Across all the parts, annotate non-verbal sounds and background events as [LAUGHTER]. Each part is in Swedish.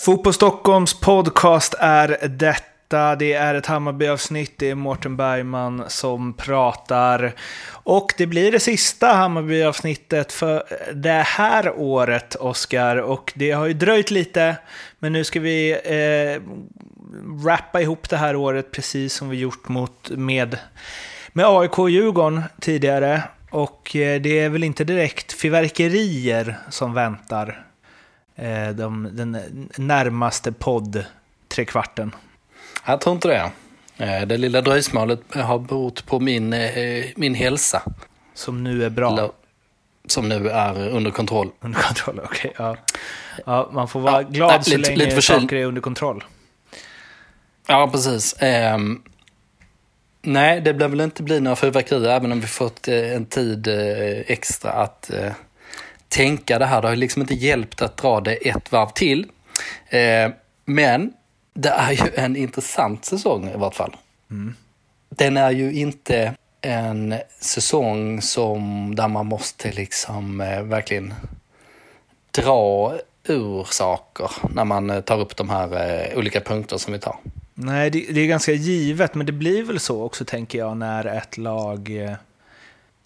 Fotboll Stockholms podcast är detta. Det är ett Hammarby-avsnitt. Det är Mårten Bergman som pratar. Och det blir det sista Hammarby-avsnittet för det här året, Oskar. Och det har ju dröjt lite, men nu ska vi eh, rappa ihop det här året precis som vi gjort mot, med, med AIK och Djurgården tidigare. Och eh, det är väl inte direkt fyrverkerier som väntar de, den närmaste podd trekvarten. Jag tror inte det. Eh, det lilla dröjsmålet har berott på min, min hälsa. Som nu är bra? Eller, som nu är under kontroll. Under kontroll, [LAUGHS] okej. Okay, ja. ja. man får vara ja, glad nej, så lite, länge lite saker är under kontroll. Ja, precis. Um, nej, det blir väl inte bli några fyrverkerier även om vi fått en tid extra att tänka det här. Det har liksom inte hjälpt att dra det ett varv till. men det är ju en intressant säsong i vart fall. Mm. Den är ju inte en säsong som, där man måste liksom verkligen dra ur saker när man tar upp de här olika punkterna som vi tar. Nej, det, det, är ganska givet, men det blir väl så också tänker jag när ett lag...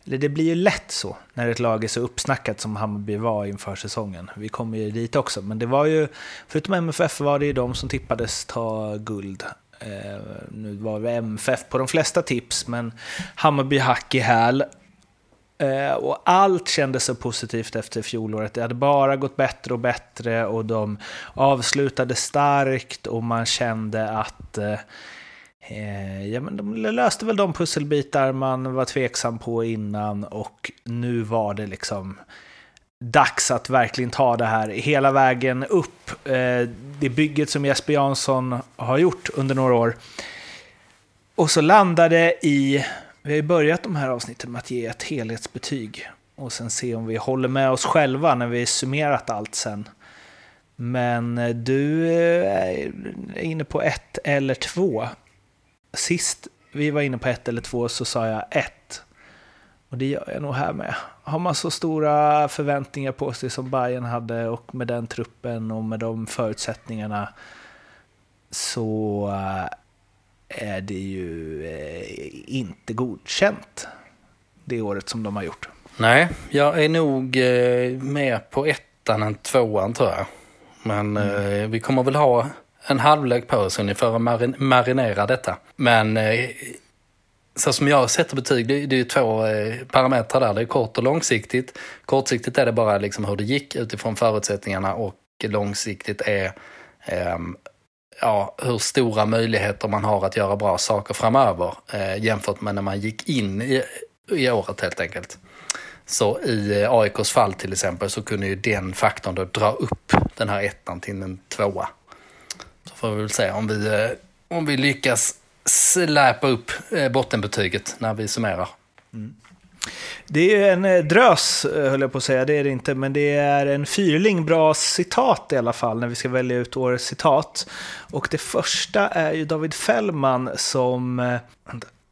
Eller det blir ju lätt så när ett lag är så uppsnackat som Hammarby var inför säsongen. Vi kommer ju dit också, men det var ju, förutom MFF var det ju de som tippades ta guld. Eh, nu var det MFF på de flesta tips, men Hammarby hack i häl. Eh, och allt kändes så positivt efter fjolåret. Det hade bara gått bättre och bättre och de avslutade starkt och man kände att eh, eh, ja, men de löste väl de pusselbitar man var tveksam på innan och nu var det liksom dags att verkligen ta det här hela vägen upp. Eh, det bygget som Jesper Jansson har gjort under några år. Och så landade i vi har ju börjat de här avsnitten med att ge ett helhetsbetyg och sen se om vi håller med oss själva när vi summerat allt sen. Men eh, du eh, är inne på ett eller två. Sist vi var inne på ett eller två så sa jag ett. Och det gör jag nog här med. Har man så stora förväntningar på sig som Bayern hade och med den truppen och med de förutsättningarna så eh, är det ju eh, inte godkänt det året som de har gjort. Nej, jag är nog eh, mer på ettan än tvåan tror jag. Men mm. vi kommer väl ha en halvlek på oss ungefär att marin marinera detta. Men eh, så som jag sätter betyg, det, det är ju två eh, parametrar där. Det är kort och långsiktigt. Kortsiktigt är det bara liksom hur det gick utifrån förutsättningarna och långsiktigt är eh, ja, hur stora möjligheter man har att göra bra saker framöver eh, jämfört med när man gick in i, i året helt enkelt. Så i eh, AIKs fall till exempel så kunde ju den faktorn då dra upp den här ettan till en tvåa. Så får vi väl se om vi, eh, om vi lyckas släpa upp eh, bottenbetyget när vi summerar. Mm. Det är en eh, drös, eh, höll jag på att säga, det är det inte, men det är en fyrling bra citat i alla fall när vi ska välja ut årets citat. Och det första är ju David Fällman som, eh,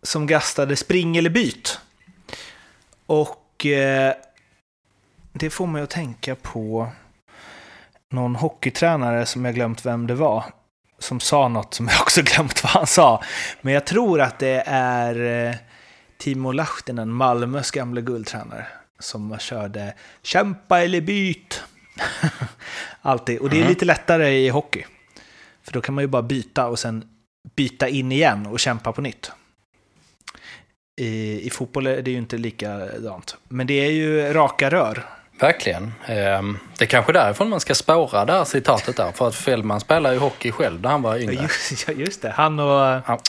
som gastade Spring eller byt. Och eh, det får mig att tänka på någon hockeytränare som jag glömt vem det var. Som sa något som jag också [LAUGHS] glömt vad han sa. Men jag tror att det är Timo Lahtinen, Malmös gamla guldtränare, som körde kämpa eller byt. [LAUGHS] Alltid. Och det är mm. lite lättare i hockey. För då kan man ju bara byta och sen byta in igen och kämpa på nytt. I, I fotboll är det ju inte likadant. Men det är ju raka rör. Verkligen. Ehm, det är kanske därifrån man ska spåra det här citatet där. För att Fällman spelade ju hockey själv när han var yngre. Ja, just det. Han och... Ja.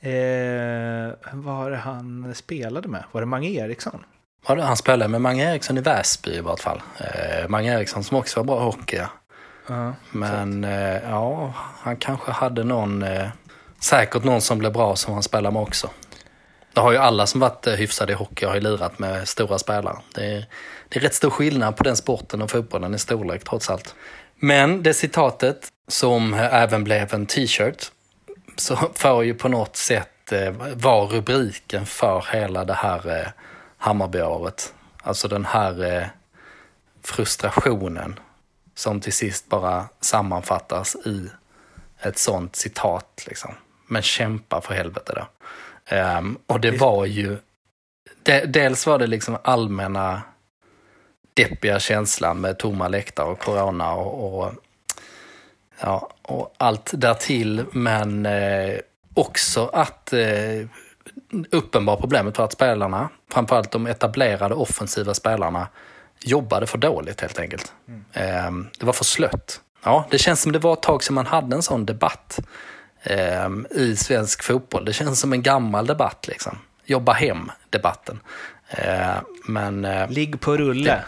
Eh, vad var det han spelade med? Var det Mange Eriksson? Ja, han spelade med Mange Eriksson i Väsby i vart fall. Eh, Mange Eriksson som också var bra hockey. Uh, Men eh, ja, han kanske hade någon, eh, säkert någon som blev bra som han spelade med också. Det har ju alla som varit eh, hyfsade i hockey har ju lirat med stora spelare. Det är, det är rätt stor skillnad på den sporten och fotbollen i storlek trots allt. Men det citatet, som även blev en t-shirt, så får ju på något sätt eh, vara rubriken för hela det här eh, Hammarbyåret. Alltså den här eh, frustrationen som till sist bara sammanfattas i ett sånt citat. Liksom. Men kämpa för helvete då. Um, och det var ju, de, dels var det liksom allmänna deppiga känslan med tomma läktare och corona och, och, ja, och allt därtill. Men eh, också att eh, uppenbara problemet var att spelarna, framförallt de etablerade offensiva spelarna, jobbade för dåligt helt enkelt. Mm. Eh, det var för slött. Ja, det känns som det var ett tag sedan man hade en sån debatt eh, i svensk fotboll. Det känns som en gammal debatt liksom. Jobba hem-debatten. Eh, men... Ligg på rulle.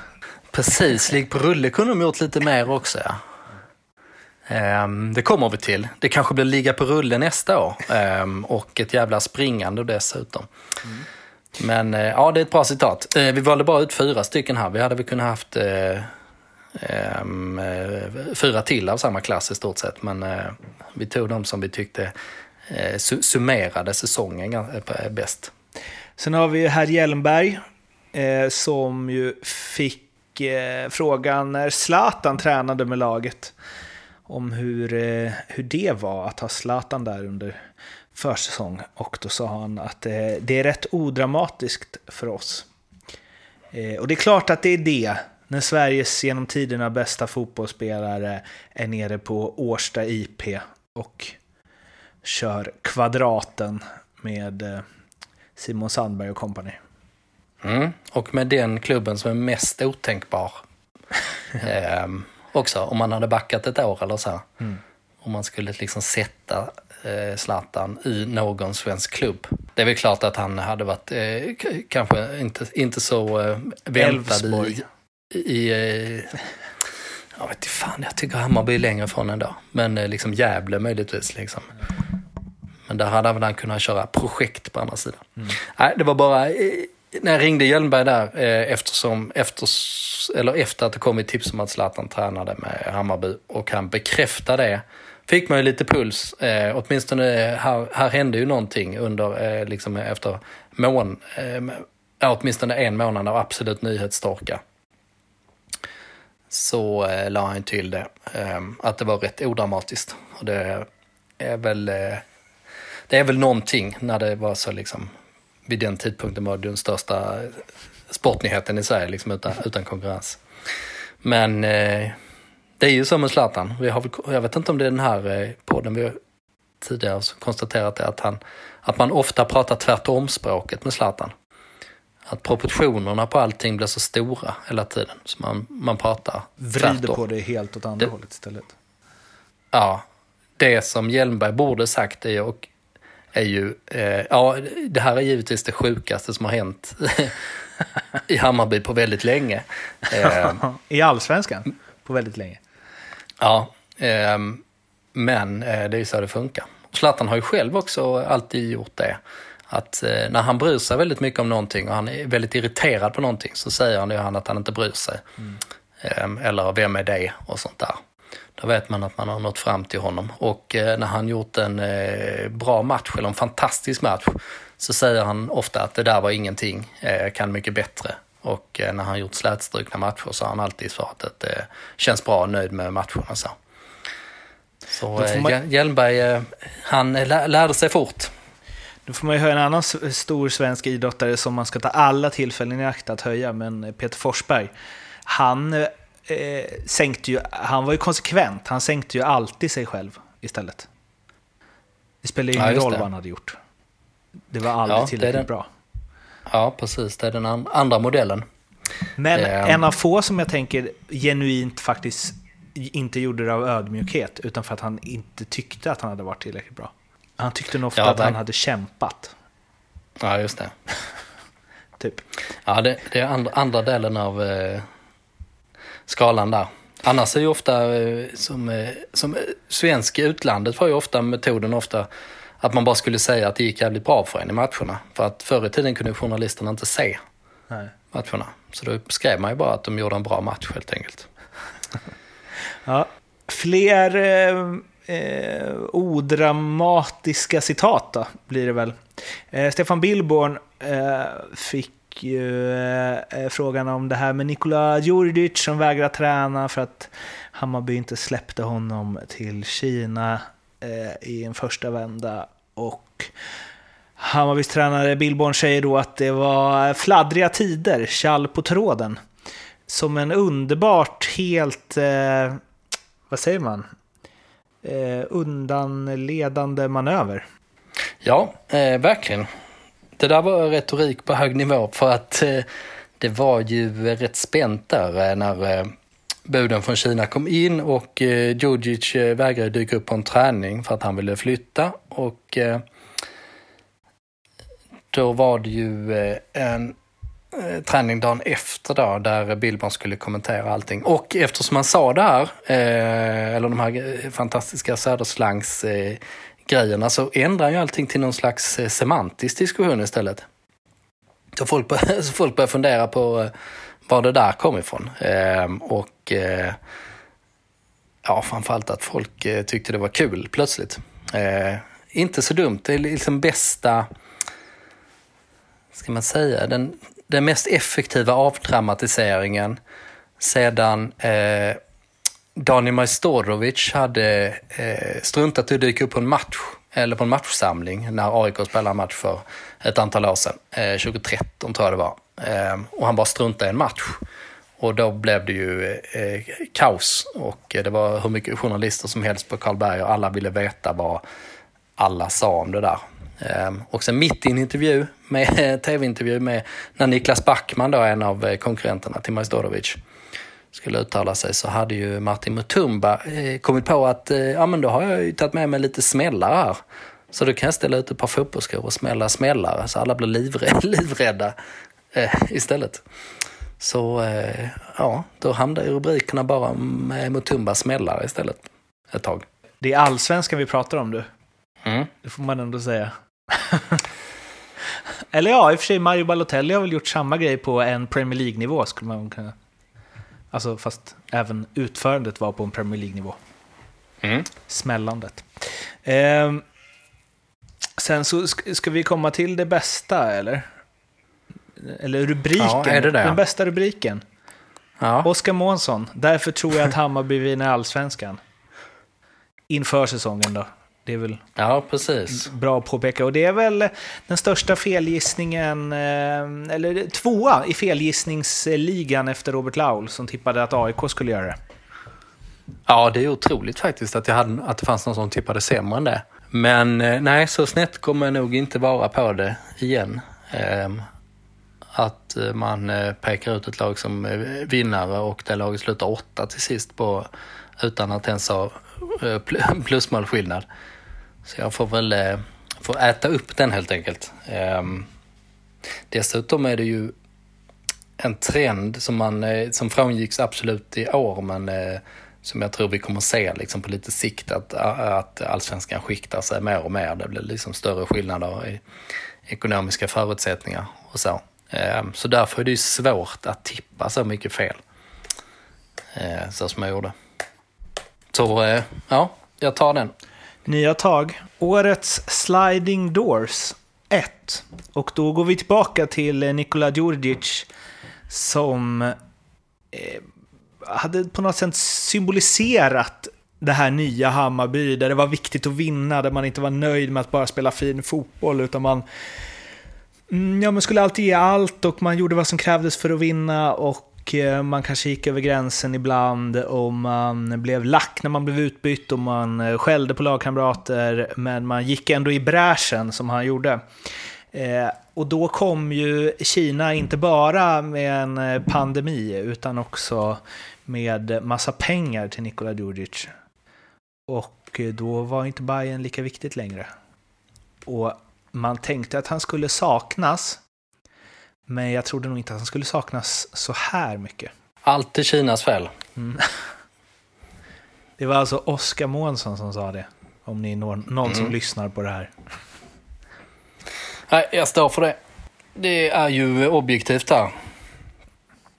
Precis, ligg på rulle kunde de gjort lite mer också. Ja. Um, det kommer vi till. Det kanske blir ligga på rulle nästa år. Um, och ett jävla springande dessutom. Mm. Men uh, ja, det är ett bra citat. Uh, vi valde bara ut fyra stycken här. Vi hade väl kunnat haft uh, um, fyra till av samma klass i stort sett. Men vi tog de som vi tyckte summerade säsongen bäst. Sen har vi herr Hjelmberg som ju fick Eh, frågan när Zlatan tränade med laget om hur, eh, hur det var att ha Zlatan där under försäsong. Och då sa han att eh, det är rätt odramatiskt för oss. Eh, och det är klart att det är det, när Sveriges genom tiderna bästa fotbollsspelare är nere på Årsta IP och kör kvadraten med eh, Simon Sandberg och kompani. Mm, och med den klubben som är mest otänkbar. [LAUGHS] ehm, också, om man hade backat ett år eller så. Mm. Om man skulle liksom sätta eh, Zlatan i någon svensk klubb. Det är väl klart att han hade varit eh, kanske inte, inte så eh, väntad i... i eh, jag vet inte fan, jag tycker Hammarby är längre från ändå. Men eh, liksom Gävle möjligtvis. Liksom. Men där hade han kunnat köra projekt på andra sidan. Mm. Nej, det var bara eh, när jag ringde Hjelmberg där, eh, eftersom, efter, eller efter att det kommit tips om att Zlatan tränade med Hammarby och han bekräftade det, fick man ju lite puls. Eh, åtminstone här, här hände ju någonting under, eh, liksom efter mån, eh, åtminstone en månad av absolut nyhetstorka. Så eh, la han till det, eh, att det var rätt odramatiskt. Och det är väl, eh, det är väl någonting när det var så liksom vid den tidpunkten var den största sportnyheten i Sverige, liksom utan, utan konkurrens. Men eh, det är ju så med Zlatan. Vi har, jag vet inte om det är den här eh, podden vi har tidigare konstaterat det, att, han, att man ofta pratar tvärtom-språket med Zlatan. Att proportionerna på allting blir så stora hela tiden, så man, man pratar Vrider tvärtom. på det helt åt andra det, hållet istället. Ja, det som Hjelmberg borde sagt är, och är ju, eh, ja det här är givetvis det sjukaste som har hänt [LAUGHS] i Hammarby på väldigt länge. Eh, [LAUGHS] I allsvenskan på väldigt länge. Ja, eh, men det är ju så det funkar. Zlatan har ju själv också alltid gjort det. Att eh, när han bryr sig väldigt mycket om någonting och han är väldigt irriterad på någonting så säger han ju att han inte bryr sig. Mm. Ehm, eller vem är det och sånt där. Då vet man att man har nått fram till honom. Och eh, när han gjort en eh, bra match, eller en fantastisk match, så säger han ofta att det där var ingenting, eh, kan mycket bättre. Och när han gjort slätstrukna matcher så har han alltid svarat att det känns bra och nöjd med matcherna. Så, så man... Hjelmberg, han lärde sig fort. Då får man ju höra en annan stor svensk idrottare som man ska ta alla tillfällen i akt att höja, men Peter Forsberg. Han eh, sänkte ju, han var ju konsekvent, han sänkte ju alltid sig själv istället. Det spelar ju ingen ja, roll vad han hade gjort. Det var aldrig ja, tillräckligt den, bra. Ja, precis. Det är den andra modellen. Men um, en av få som jag tänker genuint faktiskt inte gjorde det av ödmjukhet, utan för att han inte tyckte att han hade varit tillräckligt bra. Han tyckte nog ofta ja, att han hade kämpat. Ja, just det. typ. Ja, det, det är andra, andra delen av eh, skalan där. Annars är ju ofta eh, som, eh, som eh, svensk i utlandet var ju ofta metoden ofta att man bara skulle säga att det gick jävligt bra för en i matcherna. För att förr i tiden kunde journalisterna inte se Nej. matcherna. Så då skrev man ju bara att de gjorde en bra match helt enkelt. [LAUGHS] ja. Fler eh, eh, odramatiska citat då, blir det väl. Eh, Stefan Billborn fick ju eh, eh, frågan om det här med Nikola Djurdjic som vägrar träna för att Hammarby inte släppte honom till Kina eh, i en första vända. Och Hammarbys tränare Billborn säger då att det var fladdriga tider, kall på tråden. Som en underbart helt, eh, vad säger man, eh, undanledande manöver. Ja, eh, verkligen. Det där var retorik på hög nivå för att eh, det var ju rätt spänt där eh, när eh, buden från Kina kom in och Djurdjic vägrade dyka upp på en träning för att han ville flytta. Och då var det ju en träning dagen efter då, där Billborn skulle kommentera allting. Och eftersom han sa det här, eh, eller de här fantastiska Söderslangs eh, grejerna, så ändrar han ju allting till någon slags eh, semantisk diskussion istället. Så folk, bör, [LAUGHS] så folk börjar fundera på eh, var det där kom ifrån. Eh, och eh, ja, framförallt att folk eh, tyckte det var kul plötsligt. Eh, inte så dumt, det är liksom bästa, ska man säga, den, den mest effektiva avdramatiseringen sedan eh, Dani Majstorovic hade eh, struntat i att dyka upp på en match eller på en matchsamling när AIK spelade en match för ett antal år sedan. Eh, 2013 tror jag det var. Eh, och han bara struntade i en match. Och då blev det ju eh, kaos och eh, det var hur mycket journalister som helst på Karlberg och alla ville veta vad alla sa om det där. Eh, och sen mitt i en intervju, med [LAUGHS] tv-intervju med när Niklas Backman, då, en av eh, konkurrenterna till Majstorovic, skulle uttala sig så hade ju Martin Mutumba eh, kommit på att eh, ja, men då har jag ju tagit med mig lite smällare här. Så då kan jag ställa ut ett par fotbollsskor och smälla smällare så alla blir livrädda, [LAUGHS] livrädda eh, istället. Så eh, ja, då hamnade rubrikerna bara med Mutumba smällare istället ett tag. Det är allsvenskan vi pratar om du. Mm. Det får man ändå säga. [LAUGHS] Eller ja, i och för sig Mario Balotelli har väl gjort samma grej på en Premier League-nivå skulle man kunna... Alltså fast även utförandet var på en Premier League-nivå. Mm. Smällandet. Ehm, sen så sk- ska vi komma till det bästa, eller? Eller rubriken. Ja, det det? Den bästa rubriken. Ja. Oskar Månsson. Därför tror jag att Hammarby vinner allsvenskan. Inför säsongen då. Det är väl ja, precis. bra att påpeka. Och det är väl den största felgissningen, eh, eller tvåa i felgissningsligan efter Robert Laul som tippade att AIK skulle göra det. Ja, det är otroligt faktiskt att, jag hade, att det fanns någon som tippade sämre än det. Men eh, nej, så snett kommer jag nog inte vara på det igen. Ehm, att eh, man pekar ut ett lag som vinnare och det laget slutar åtta till sist på, utan att ens ha pl- [LAUGHS] plusmålskillnad. Så jag får väl eh, får äta upp den helt enkelt. Eh, dessutom är det ju en trend som, man, eh, som frångicks absolut i år, men eh, som jag tror vi kommer se liksom, på lite sikt, att, att allsvenskan skiktar sig mer och mer. Det blir liksom större skillnader i ekonomiska förutsättningar och så. Eh, Så därför är det ju svårt att tippa så mycket fel. Eh, så som jag gjorde. Så eh, ja, jag tar den. Nya tag. Årets Sliding Doors 1. Och då går vi tillbaka till eh, Nikola Djurdjic som eh, hade på något sätt symboliserat det här nya Hammarby, där det var viktigt att vinna, där man inte var nöjd med att bara spela fin fotboll, utan man mm, ja, man skulle alltid ge allt och man gjorde vad som krävdes för att vinna och eh, man kanske gick över gränsen ibland och man blev lack när man blev utbytt och man eh, skällde på lagkamrater, men man gick ändå i bräschen som han gjorde. Eh, och då kom ju Kina inte bara med en eh, pandemi utan också med massa pengar till Nikola Djurdjic. Och då var inte Bayern lika viktigt längre. Och man tänkte att han skulle saknas, men jag trodde nog inte att han skulle saknas så här mycket. Allt är Kinas fel. [LAUGHS] Det var alltså Oskar Månsson som sa det, om ni är någon, någon som lyssnar på det här. Nej, jag står för det. Det är ju objektivt där.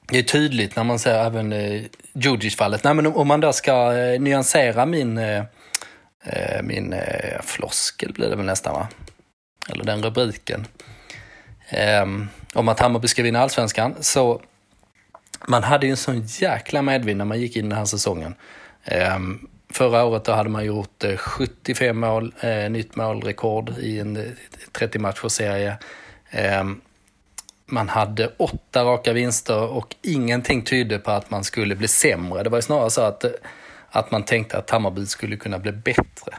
Det är tydligt när man ser även eh, Djurdjic-fallet. Nej, men om, om man då ska eh, nyansera min, eh, eh, min eh, floskel blir det väl nästan va? Eller den rubriken. eh, om att Hammarby ska vinna allsvenskan. Så man hade ju en sån jäkla medvind när man gick in den här säsongen. Eh, förra året då hade man gjort eh, 75 mål, eh, nytt målrekord i en eh, 30 matchers serie. Ehm, man hade åtta raka vinster och ingenting tydde på att man skulle bli sämre. Det var ju snarare så att, eh, att man tänkte att Hammarby skulle kunna bli bättre.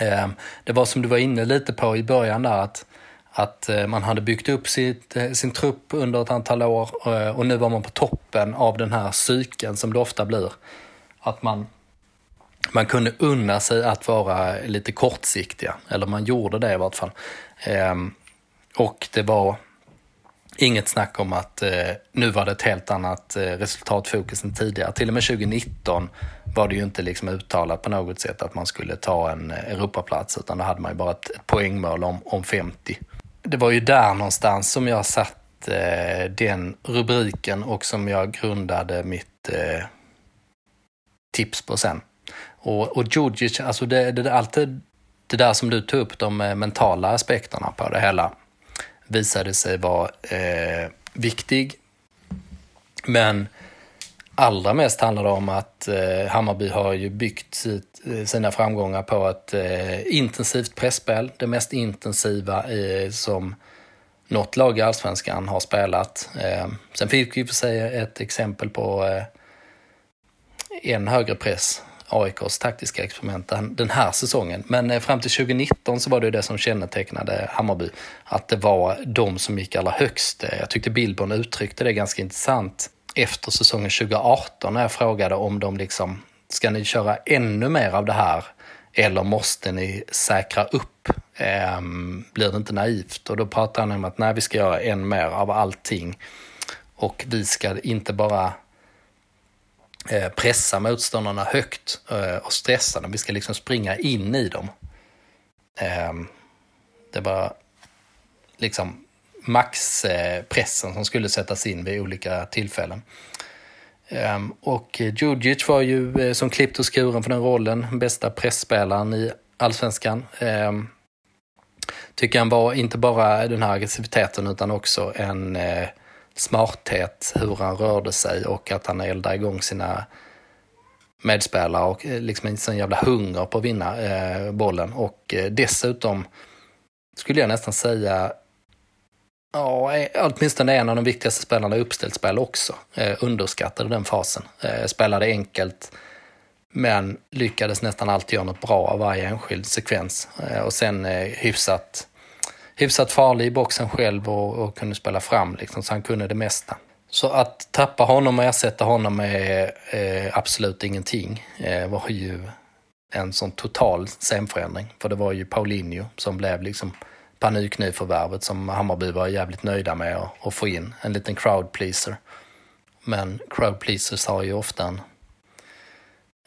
Ehm, det var som du var inne lite på i början där att, att eh, man hade byggt upp sitt, eh, sin trupp under ett antal år eh, och nu var man på toppen av den här cykeln som det ofta blir. Att man, man kunde unna sig att vara lite kortsiktiga, eller man gjorde det i vart fall. Ehm, och det var inget snack om att nu var det ett helt annat resultatfokus än tidigare. Till och med 2019 var det ju inte liksom uttalat på något sätt att man skulle ta en Europaplats utan då hade man ju bara ett, ett poängmål om, om 50. Det var ju där någonstans som jag satt eh, den rubriken och som jag grundade mitt eh, tips på sen. Och, och Djurdjic, alltså det, det, alltid det där som du tog upp, de eh, mentala aspekterna på det hela visade sig vara eh, viktig. Men allra mest handlar det om att eh, Hammarby har ju byggt sitt, Eh, sina framgångar på ett eh, intensivt pressspel. Det mest intensiva eh, som något lag i allsvenskan har spelat. Eh, sen fick vi för sig ett exempel på eh, en högre press AIKs taktiska experiment den här säsongen. Men eh, fram till 2019 så var det det som kännetecknade Hammarby. Att det var de som gick allra högst. Eh, jag tyckte Billborn uttryckte det ganska intressant efter säsongen 2018 när jag frågade om de liksom, ska ni köra ännu mer av det här eller måste ni säkra upp? Ehm, blir det inte naivt? Och då pratar han om att nej, vi ska göra än mer av allting. Och vi ska inte bara Eh, pressa motståndarna högt eh, och stressa dem. Vi ska liksom springa in i dem. Ehm, det var liksom maxpressen eh, som skulle sättas in vid olika tillfällen. Ehm, och Djurdjic var ju eh, som klippt och skuren för den rollen, bästa pressspelaren i allsvenskan. Ehm, tycker han var inte bara den här aggressiviteten utan också en eh, smarthet, hur han rörde sig och att han eldade igång sina medspelare och eh, liksom en sån jävla hunger på att vinna bollen. Och dessutom skulle jag nästan säga Ja, eh, åtminstone en av de viktigaste spelarna i uppställt spel också. Eh, underskattade den fasen. Eh, spelade enkelt, men lyckades nästan alltid göra något bra av varje enskild sekvens. Eh, och sen eh, hyfsat hyfsat farlig i boxen själv och, och kunde spela fram, liksom, så han kunde det mesta. Så att tappa honom och ersätta honom med eh, absolut ingenting eh, var ju en sån total scenförändring. För det var ju Paulinho som blev liksom paniknyförvärvet som Hammarby var jävligt nöjda med att, att få in. En liten crowd pleaser. Men crowd pleasers har ju ofta en,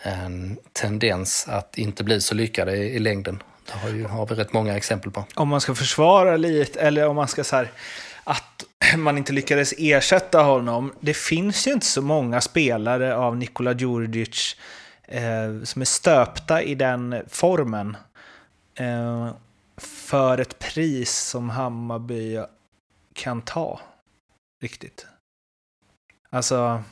en tendens att inte bli så lyckade i, i längden. Det har, ju, har vi rätt många exempel på. Om man ska försvara lite, eller om man ska så här, att [CLEARS THROAT] man inte lyckades ersätta honom. Det finns ju inte så många spelare av Nikola Djurdjic eh, som är stöpta i den formen. Eh, för ett pris som Hammarby kan ta. Riktigt. Alltså,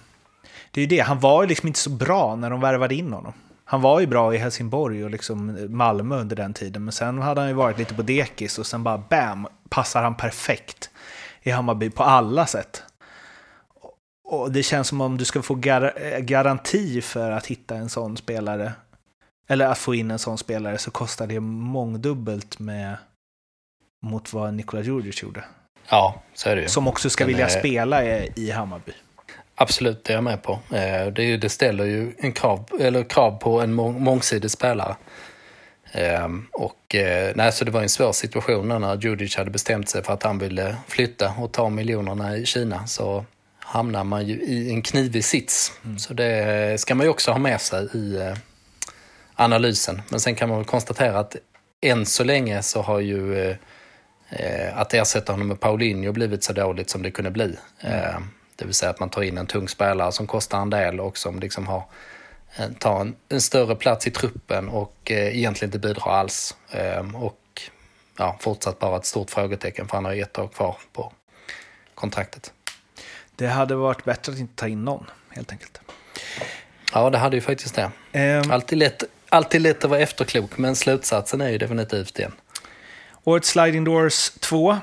det är ju det. Han var ju liksom inte så bra när de värvade in honom. Han var ju bra i Helsingborg och liksom Malmö under den tiden, men sen hade han ju varit lite på dekis och sen bara bam, passar han perfekt i Hammarby på alla sätt. Och det känns som om du ska få gar eh, garanti för att hitta en sån spelare, eller att få in en sån spelare, så kostar det mångdubbelt med, mot vad Nikola Djurdjic gjorde. Ja, så är det ju. Som också ska vilja är... spela i Hammarby. Absolut, det är jag med på. Eh, det, det ställer ju en krav, eller krav på en mång, mångsidig spelare. Ehm, och, eh, nej, så det var en svår situation när Djurdjic hade bestämt sig för att han ville flytta och ta miljonerna i Kina. Så hamnar man ju i en knivig sits. Mm. Så det ska man ju också ha med sig i eh, analysen. Men sen kan man väl konstatera att än så länge så har ju att ersätta honom med Paulinho blivit så dåligt som det kunde bli. Ehm, det vill säga att man tar in en tung spelare som kostar en del och som liksom har, eh, tar en, en större plats i truppen och eh, egentligen inte bidrar alls. Eh, och ja, fortsatt bara ett stort frågetecken för han har ett år kvar på kontraktet. Det hade varit bättre att inte ta in någon, helt enkelt. Ja, det hade ju faktiskt det. Ehm, Alltid lätt, alltid lätt att vara efterklok, men slutsatsen är ju definitivt den. Årets Sliding Doors 2.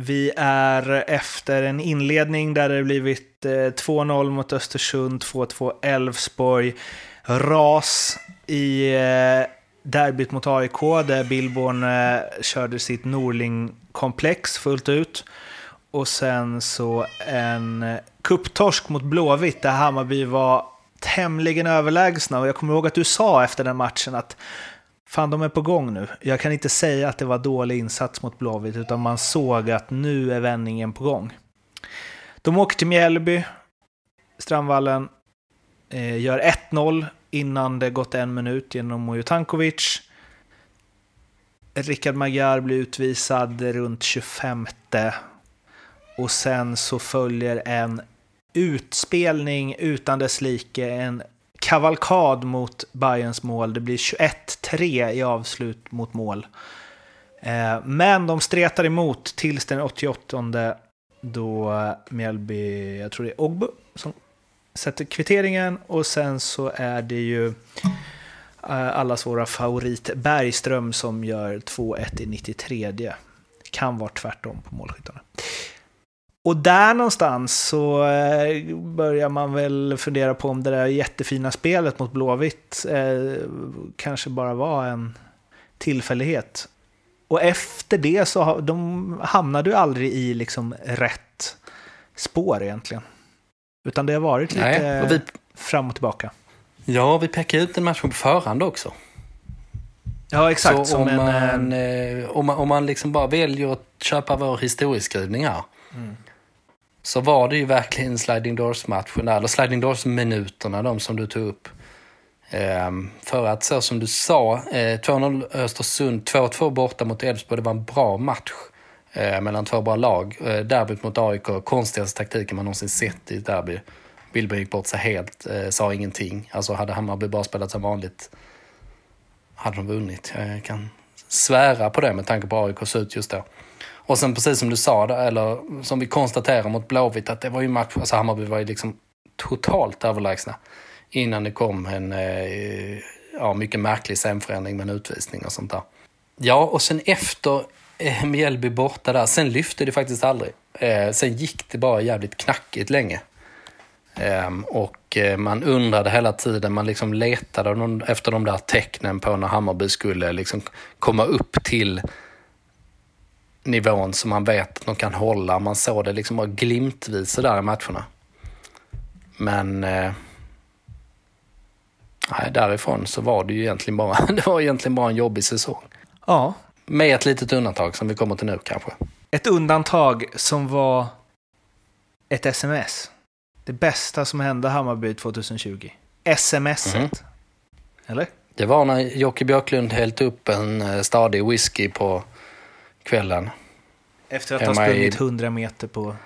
Vi är efter en inledning där det blivit eh, 2-0 mot Östersund, 2-2 Elfsborg. Ras i eh, derbyt mot AIK där Billborn eh, körde sitt Norling-komplex fullt ut. Och sen så en kupptorsk mot Blåvitt där Hammarby var tämligen överlägsna. Och jag kommer ihåg att du sa efter den matchen att Fan, de är på gång nu. Jag kan inte säga att det var dålig insats mot Blåvitt, utan man såg att nu är vändningen på gång. De åker till Mjällby, Strandvallen, eh, gör 1-0 innan det gått en minut genom Mujo Tankovic. Rickard Magyar blir utvisad runt 25. Och sen så följer en utspelning utan dess like, en kavalkad mot Bayerns mål. Det blir 21-3 i avslut mot mål. Eh, men de stretar emot tills den 88 då Mjällby, jag tror det är Ogbu, som sätter kvitteringen och sen så är det ju eh, allas våra favorit Bergström som gör 2-1 i 93. Kan vara tvärtom på målskyttarna. Och där någonstans så eh, börjar man väl fundera på om det där jättefina spelet mot Blåvitt eh, kanske bara var en tillfällighet. Och efter det så ha, de hamnade ju aldrig i liksom rätt spår egentligen. Utan det har varit lite Nej, och vi, fram och tillbaka. ja, vi pekar ut en match på förhand också. Ja, exakt. Så om, en, man, eh, eh, om, man, om man liksom bara väljer att köpa vår historieskrivning här. Mm. Så var det ju verkligen Sliding Doors-matchen, eller Sliding Doors-minuterna, de som du tog upp. Ehm, för att så som du sa, eh, 2-0 Östersund, 2-2 borta mot Elfsborg, det var en bra match eh, mellan två bra lag. Eh, derbyt mot AIK, konstigaste taktiken man någonsin sett i ett derby. Billberg gick bort sig helt, eh, sa ingenting. Alltså hade Hammarby bara spelat som vanligt hade de vunnit. Jag kan svära på det med tanke på AIK ut just då. Och sen precis som du sa, där, eller som vi konstaterar mot Blåvitt, att det var ju match, alltså Hammarby var ju liksom totalt överlägsna. Innan det kom en eh, ja, mycket märklig scenförändring med en utvisning och sånt där. Ja, och sen efter eh, Mjällby borta där, sen lyfte det faktiskt aldrig. Eh, sen gick det bara jävligt knackigt länge. Ehm, och eh, man undrade hela tiden, man liksom letade någon, efter de där tecknen på när Hammarby skulle liksom komma upp till nivån som man vet att de kan hålla. Man såg det liksom bara glimtvis där i matcherna. Men eh, nej, därifrån så var det ju egentligen bara, [LAUGHS] det var egentligen bara en jobbig säsong. ja, Med ett litet undantag som vi kommer till nu kanske. ett undantag som var ett sms. Det bästa som hände Hammarby 2020. Smset. Mhm. Eller? Det var när Jocke Björklund hällt upp en eh, stadig whisky på kvällen. Efter att ha Hemma i- sprungit 100 meter på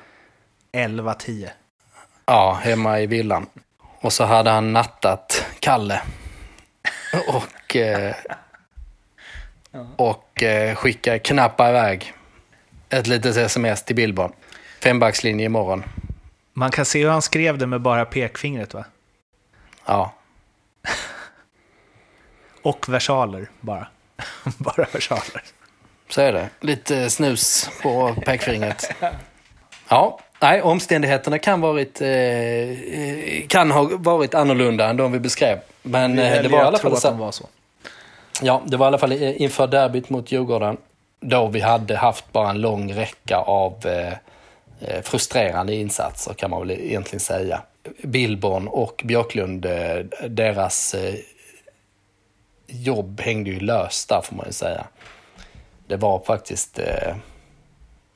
11-10. Ja, hemma i villan. Och så hade han nattat Kalle. [LAUGHS] Och, eh, och eh, skickade knappa iväg ett litet sms till Billborn. Fembackslinje imorgon. Man kan se hur han skrev det med bara pekfingret va? Ja, [LAUGHS] Och versaler bara. [LAUGHS] bara versaler. Så är det. Lite snus på pekfingret. Ja, nej, omständigheterna kan, varit, eh, eh, kan ha varit annorlunda än de vi beskrev. Men Vi eh, det var i alla fall så. var så. Ja, det var i alla fall inför derbyt mot Djurgården. Då vi hade haft bara en lång räcka av eh, eh, frustrerande insatser kan man väl egentligen säga. Billborn och Björklund, deras eh, jobb hängde ju löst där får man ju säga. Det var faktiskt eh,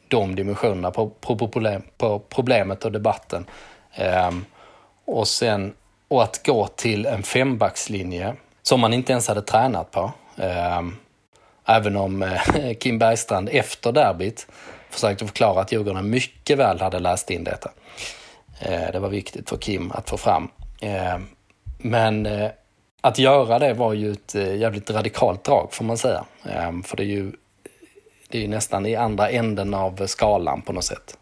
de dimensionerna på, på, på, problem, på problemet och debatten. Eh, och sen och att gå till en fembackslinje som man inte ens hade tränat på. Ehm, även om eh, [LAUGHS] Kim Bergstrand efter derbyt försökte förklara att Djurgården mycket väl hade läst in detta. Eh, det var viktigt för Kim att få fram. Ehm, men eh, att göra det var ju ett jävligt radikalt drag får man säga. Ehm, för det är ju det är nästan i andra änden av skalan på något sätt.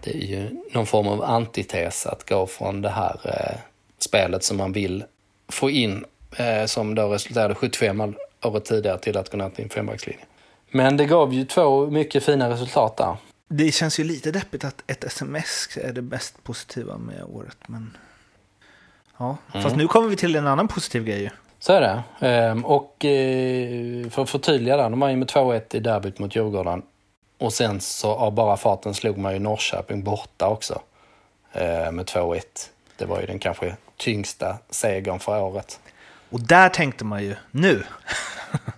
Det är ju någon form av antites att gå från det här eh, spelet som man vill få in, eh, som då resulterade 75 året tidigare till att gå ner till en fembackslinje. Men det gav ju två mycket fina resultat där. Det känns ju lite deppigt att ett sms är det mest positiva med året. Men... Ja, Mm. fast nu kommer vi till en annan positiv grej ju. Så är det. Ehm, och eh, för att förtydliga där, de var ju med 2-1 i derbyt mot Djurgården. Och sen så av bara farten slog man ju Norrköping borta också. eh, Med 2-1. Det var ju den kanske tyngsta segern för året. Och där tänkte man ju, nu!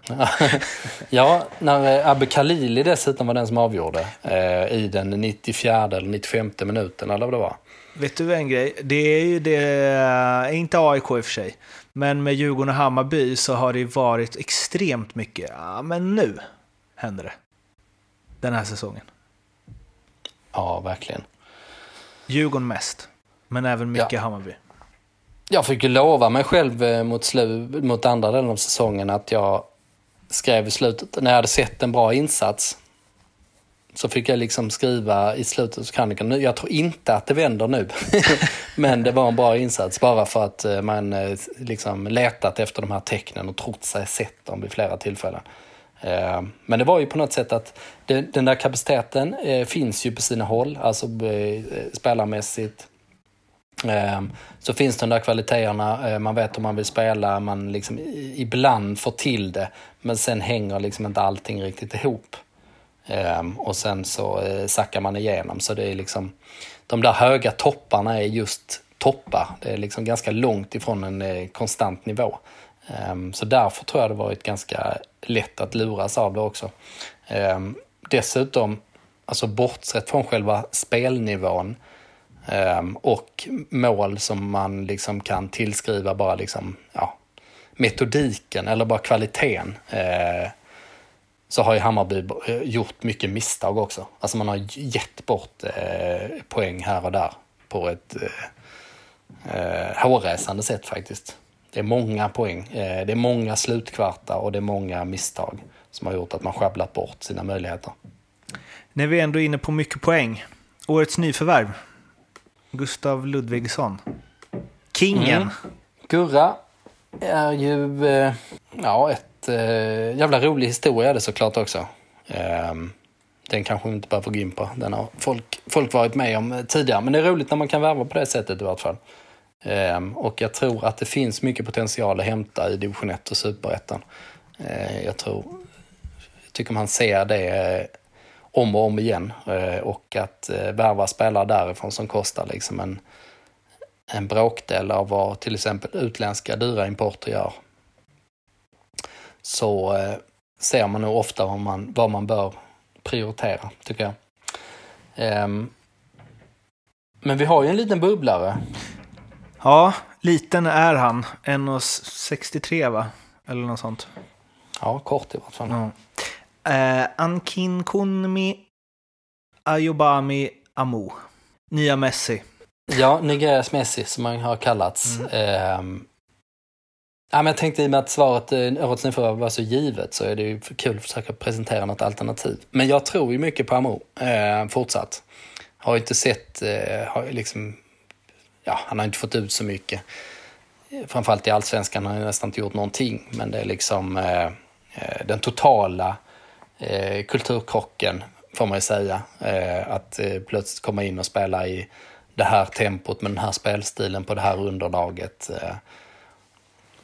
[LAUGHS] Ja, när eh, Abbe Khalili dessutom var den som avgjorde eh, i den 94 eller 95 minuten eller vad det var. Vet du en grej? Det är ju det, inte AIK i och för sig, men med Djurgården och Hammarby så har det varit extremt mycket, ja men nu händer det. Den här säsongen. Ja, verkligen. Djurgården mest, men även mycket Hammarby. Jag fick ju lova mig själv eh, mot, slu, mot andra delen av säsongen att jag skrev i slutet, när jag hade sett en bra insats, så fick jag liksom skriva i slutet av krönikan, "Nu, jag tror inte att det vänder nu. [LAUGHS] Men det var en bra insats bara för att eh, man eh, liksom letat efter de här tecknen och trott sig sett dem vid flera tillfällen. Eh, men det var ju på något sätt att den där kapaciteten finns ju på sina håll, alltså spelarmässigt, Så finns de där kvaliteterna, man vet hur man vill spela, man liksom ibland får till det, men sen hänger liksom inte allting riktigt ihop. Ehm, och sen så eh, sackar man igenom, så det är liksom, de där höga topparna är just toppar. Det är liksom ganska långt ifrån en eh, konstant nivå. Ehm, så därför tror jag det varit ganska lätt att luras av det också. Ehm, dessutom, alltså bortsett från själva spelnivån, och mål som man liksom kan tillskriva bara liksom, ja, metodiken eller bara kvaliteten. Eh, så har ju Hammarby eh, gjort mycket misstag också. Alltså man har gett bort eh, poäng här och där på ett eh, eh, hårresande sätt faktiskt. Det är många poäng, eh, det är många slutkvartar och det är många misstag som har gjort att man sjabblat bort sina möjligheter. När vi ändå är inne på mycket poäng. Årets nyförvärv. Gustav Ludvigsson. Kingen. Mm. Gurra är ju eh, ja, ett eh, jävla rolig historia det såklart också. Eh, den kanske vi inte behöver gå in på. Den har folk, folk varit med om tidigare. Men det är roligt när man kan värva på det sättet i vart fall. Eh, och jag tror att det finns mycket potential att hämta i division 1 och superettan. Eh, jag tror, jag tycker man ser det eh, om och om igen. Eh, och att eh, värva spelare därifrån som kostar liksom en en bråkdel av vad till exempel utländska dyra importer gör. Så eh, ser man nog ofta vad man, vad man bör prioritera, tycker jag. Ehm, men vi har ju en liten bubblare. Ja, liten är han. 1,63 va? Eller något sånt. Ja, kort i vart fall. Ja. Eh, Ankin Kunmi Ayobami Amu. Nya Messi. Ja, Nigerias Messi som man har kallats. Ehm, ja, men jag tänkte i och med att svaret eh, årets nyförvärv var så givet så är det ju kul att försöka presentera något alternativ. Men jag tror ju mycket på Amo eh, fortsatt. Har ju inte sett, eh, har ju liksom, ja, han har inte fått ut så mycket. Eh, framförallt i allsvenskan har han nästan inte gjort någonting. Men det är liksom eh, eh, den totala eh, kulturkrocken får man ju säga. Eh, att eh, plötsligt komma in och spela i det här tempot med den här spelstilen på det här underlaget eh,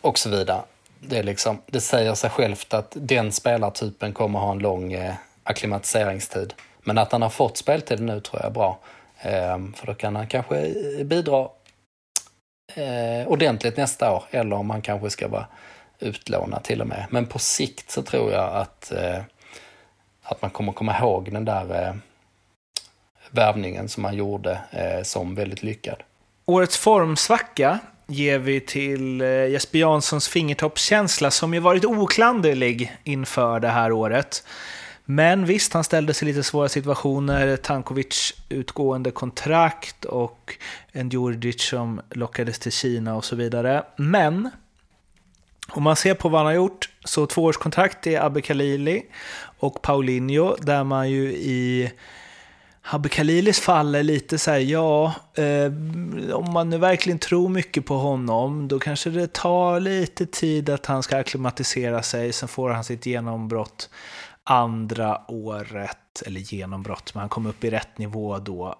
och så vidare. Det, är liksom, det säger sig självt att den spelartypen kommer ha en lång eh, akklimatiseringstid. Men att han har fått speltid nu tror jag är bra. Ehm, för då kan han kanske eh, bidra eh, ordentligt nästa år. Eller om han kanske ska vara utlånad till och med. Men på sikt så tror jag att, eh, att man kommer komma ihåg den där eh, värvningen som han gjorde eh, som väldigt lyckad. Årets formsvacka ger vi till eh, Jesper Janssons fingertoppskänsla som ju varit oklanderlig inför det här året. Men visst, han ställde sig i lite svåra situationer. Tankovic utgående kontrakt och en Djurdjic som lockades till Kina och så vidare. Men Om man ser på vad han har gjort, så tvåårskontrakt är Abbe Khalili och Paulinho, där man ju i Habbe Khalilis fall är lite så här, ja, eh, om man nu verkligen tror mycket på honom, då kanske det tar lite tid att han ska akklimatisera sig, sen får han sitt genombrott andra året, eller genombrott, men han kom upp i rätt nivå då.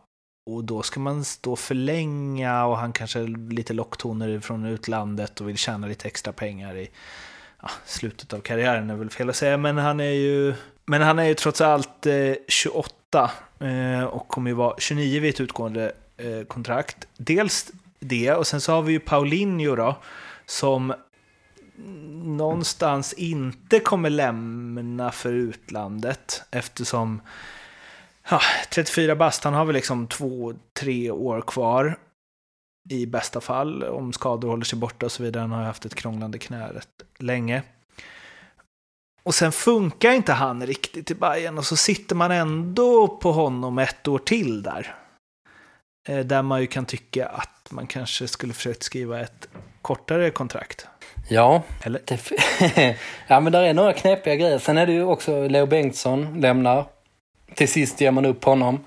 Och då ska man stå förlänga och han kanske lite locktoner från utlandet och vill tjäna lite extra pengar i ja, slutet av karriären, är väl fel att säga, men han är ju, men han är ju trots allt eh, 28 eh, och kommer ju vara 29 vid ett utgående eh, kontrakt. Dels det, och sen så har vi ju Paulinho då, som någonstans inte kommer lämna för utlandet eftersom ja, 34 bast, han har väl liksom två, tre år kvar i bästa fall om skador håller sig borta och så vidare. Han har haft ett krånglande knä rätt länge. Och sen funkar inte han riktigt i Bayern och så sitter man ändå på honom ett år till där. Eh, där man ju kan tycka att man kanske skulle försökt skriva ett kortare kontrakt. Ja, Eller? [LAUGHS] ja men där är några knepiga grejer. Sen är det ju också Leo Bengtsson lämnar. Till sist ger man upp honom.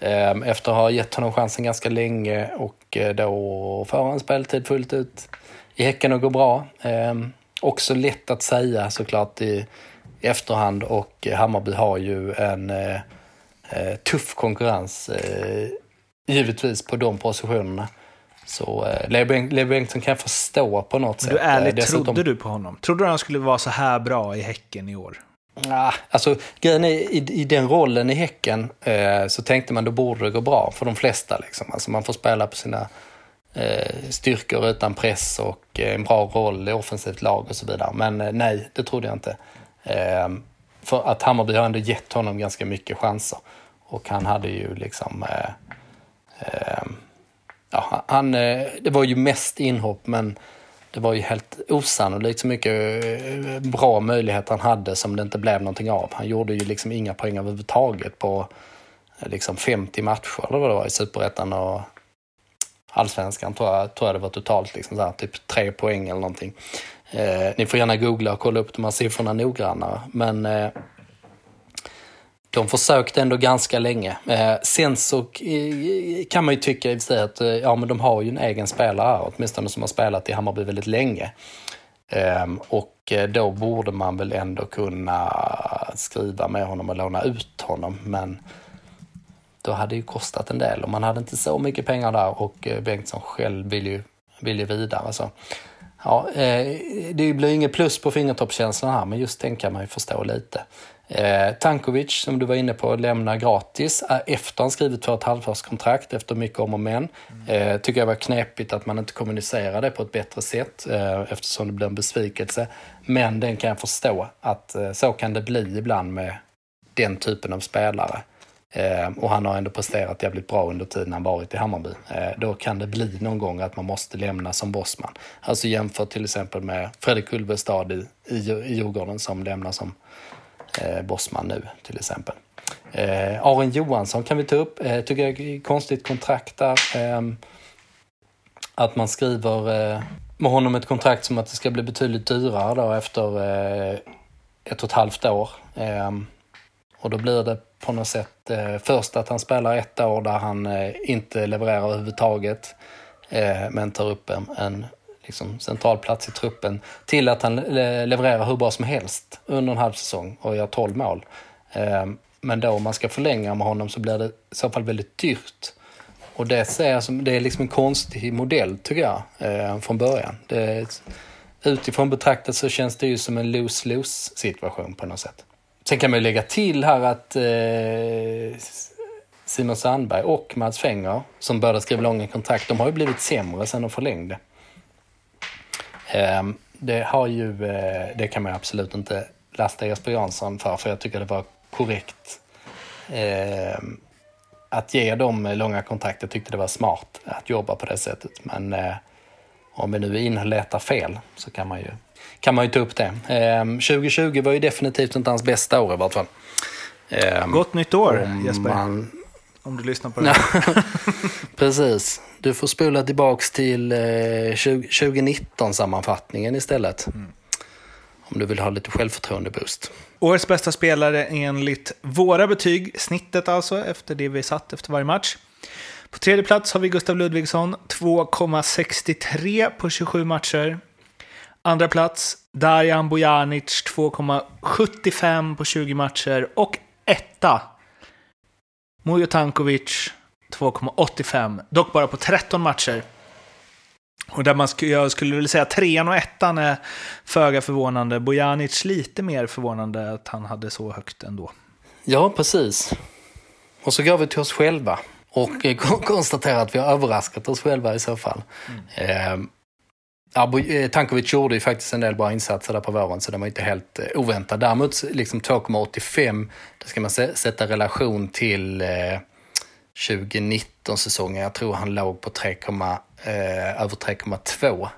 Ehm, efter att ha gett honom chansen ganska länge och eh, då får han speltid fullt ut i Häcken och går bra. Också lätt att säga såklart i, i efterhand och Hammarby har ju en eh, eh, tuff konkurrens eh, givetvis på de positionerna. Så eh, Leo, Beng Leo Bengtsson kan jag förstå på något Men sätt. du ärligt, Eh, dessutom- trodde du på honom? Trodde du han skulle vara så här bra i Häcken i år? Ah, alltså, grejen är, i, i den rollen i Häcken eh, så tänkte man då borde det gå bra för de flesta. Liksom. Alltså, man får spela på sina eh, Eh, styrkor utan press och eh, en bra roll i offensivt lag och så vidare. Men eh, nej, det trodde jag inte. För att Hammarby har ändå gett honom ganska mycket chanser. Och han hade ju liksom... Ja, han, det var ju mest inhopp men det var ju helt osannolikt så mycket bra möjligheter han hade som det inte blev någonting av. Han gjorde ju liksom inga poäng överhuvudtaget på liksom 50 matcher eller vad det var i Superettan och Allsvenskan tror jag, tror jag det var totalt. Liksom så här, typ tre poäng eller någonting. Eh, ni får gärna googla och kolla upp de här siffrorna noggrannare. Men eh, de försökte ändå ganska länge. Eh, sen så eh, kan man ju tycka i och för sig att eh, ja, men de har ju en egen spelare här, åtminstone som har spelat i Hammarby väldigt länge. Ehm, och eh, då borde man väl ändå kunna skriva med honom och låna ut honom. Men då hade det ju kostat en del och man hade inte så mycket pengar där och eh, Bengtsson själv vill ju, vill ju vidare. Så. Ja, eh, det blir inget plus på fingertoppskänslan här, men just den kan man ju förstå lite. Eh, Tankovic, som du var inne på, lämnar gratis eh, efter han skrivit för ett halvårskontrakt efter mycket om och men. Eh, tycker jag var knepigt att man inte kommunicerade på ett bättre sätt eh, eftersom det blir en besvikelse. Men den kan jag förstå att eh, så kan det bli ibland med den typen av spelare. Eh, och han har ändå presterat jävligt bra under tiden han varit i Hammarby. Eh, då kan det bli någon gång att man måste lämna som bossman. Alltså jämfört till exempel med Fredrik Ulvestad i, i, i Djurgården som lämnar som eh, bossman nu till exempel. Eh, Aron Johansson kan vi ta upp. Eh, tycker jag är konstigt kontrakt där. Eh, att man skriver eh, med honom ett kontrakt som att det ska bli betydligt dyrare då efter eh, ett och ett halvt år. Ehm, och då blir det på något sätt eh, först att han spelar ett år där han eh, inte levererar överhuvudtaget. Eh, men tar upp en, en liksom, central plats i truppen. Till att han le- levererar hur bra som helst under en halv säsong och gör 12 mål. Eh, men då om man ska förlänga med honom så blir det i så fall väldigt dyrt. Och det ser jag som, det är liksom en konstig modell tycker jag, eh, från början. Det, utifrån betraktat så känns det ju som en lose-lose situation på något sätt. Sen kan man ju lägga till här att eh, Simon Sandberg och Mats Fenger, som började skriva långa kontrakt, de har ju blivit sämre sen de förlängde. Eh, det har ju, eh, det kan man ju absolut inte lasta Jesper Jansson för, för jag tycker det var korrekt eh, att ge dem långa kontrakt. Jag tyckte det var smart att jobba på det sättet. Men eh, om vi nu är inne och letar fel så kan man ju, kan man ju ta upp det. Eh, 2020 var ju definitivt inte hans bästa år i vart fall. Eh, Gott nytt år, om Jesper. man- Om du lyssnar på det. [LAUGHS] Precis. Du får spola tillbaks till eh, 20, 2019-sammanfattningen istället. Om du vill ha lite självförtroende-boost. Årets bästa spelare enligt våra betyg, snittet alltså, efter det vi satt efter varje match. På tredje plats har vi Gustav Ludvigsson, 2,63 på 27 matcher. Andra plats, Darjan Bojanic, 2,75 på 20 matcher. Och etta, Mujo Tankovic, 2,85. Dock bara på 13 matcher. Och där man sk jag skulle vilja säga trean och ettan är föga förvånande. Bojanic lite mer förvånande att han hade så högt ändå. Ja, precis. Och så går vi till oss själva och [LAUGHS] konstaterar att vi har överraskat oss själva i så fall. Mm. Eh, Tankovic gjorde ju faktiskt en del bra insatser där på våren så det var inte helt eh, oväntat. Däremot liksom 2,85, det ska man sätta relation till eh, 2019-säsongen. Jag tror han låg på 3, eh, över 3,2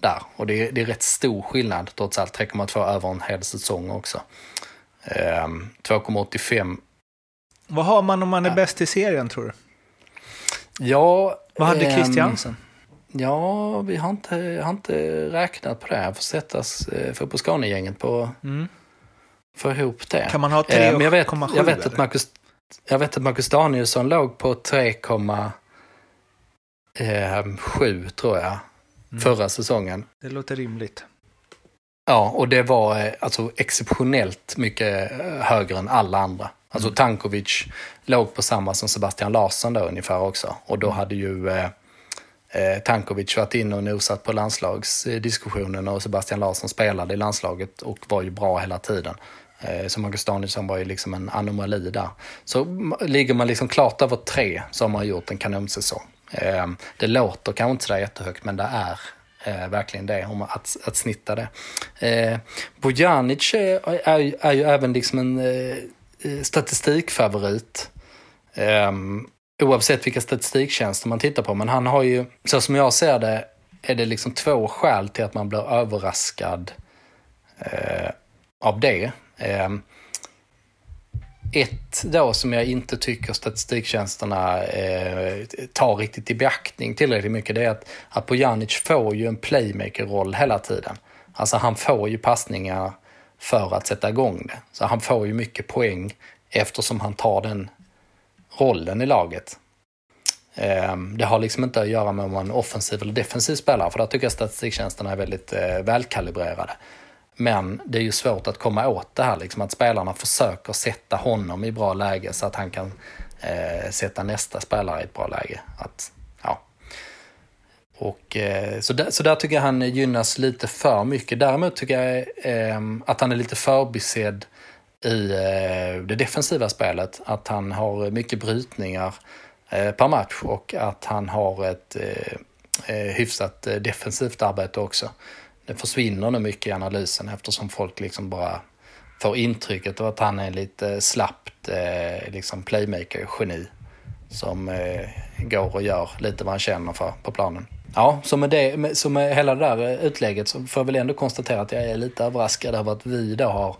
där. Och det är, det är rätt stor skillnad trots allt. 3,2 över en hel säsong också. Eh, 2,85. Vad har man om man är ja. bäst i serien tror du? Ja... Vad hade Christiansen? Ja, vi har inte, har inte räknat på det. Jag får sätta eh, Fotbollsskåne-gänget på... Mm. Få ihop det. Kan man ha 3,7 eh, jag vet, jag vet att Marcus, jag vet att Marcus Danielsson låg på 3, eh, tror jag, mm. förra säsongen. Det låter rimligt. Ja, och det var eh, alltså exceptionellt mycket eh, högre än alla andra. Alltså mm. Tankovic låg på samma som Sebastian Larsson då ungefär också. Och då mm. hade ju eh, Tankovic varit inne och nosat på landslagsdiskussionen och Sebastian Larsson spelade i landslaget och var ju bra hela tiden. Eh, så Marcus Danielsson var ju liksom en anomali där. Så ligger man liksom klart över tre så har man gjort en kanonsäsong. Eh, det låter kanske inte sådär jättehögt, men det är eh, verkligen det, om att, att snitta det. Eh, Bojanic är, är, är, ju även liksom en eh, statistikfavorit. Ehm, Oavsett vilka statistiktjänster man tittar på. Men han har ju, så som jag ser det, är det liksom två skäl till att man blir överraskad eh, av det. Eh, ett då som jag inte tycker statistiktjänsterna eh, tar riktigt i beaktning tillräckligt mycket, det är att, att Bojanic får ju en playmaker-roll hela tiden. Alltså han får ju passningar för att sätta igång det. Så han får ju mycket poäng eftersom han tar den rollen i laget. Ehm, det har liksom inte att göra med om man är offensiv eller defensiv spelare, för där tycker jag statistiktjänsterna är väldigt eh, välkalibrerade. Men det är ju svårt att komma åt det här, liksom att spelarna försöker sätta honom i bra läge så att han kan eh, sätta nästa spelare i ett bra läge. Att, ja. Och, eh, så, där, så där tycker jag han gynnas lite för mycket. Däremot tycker jag eh, att han är lite förbisedd i eh, det defensiva spelet. Att han har mycket brytningar eh, per match och att han har ett eh, hyfsat defensivt arbete också det försvinner nog mycket i analysen eftersom folk liksom bara får intrycket av att han är lite slappt liksom playmaker-geni som går och gör lite vad han känner för på planen. Ja, så med, det, så med hela det där utlägget så får jag väl ändå konstatera att jag är lite överraskad över att vi då har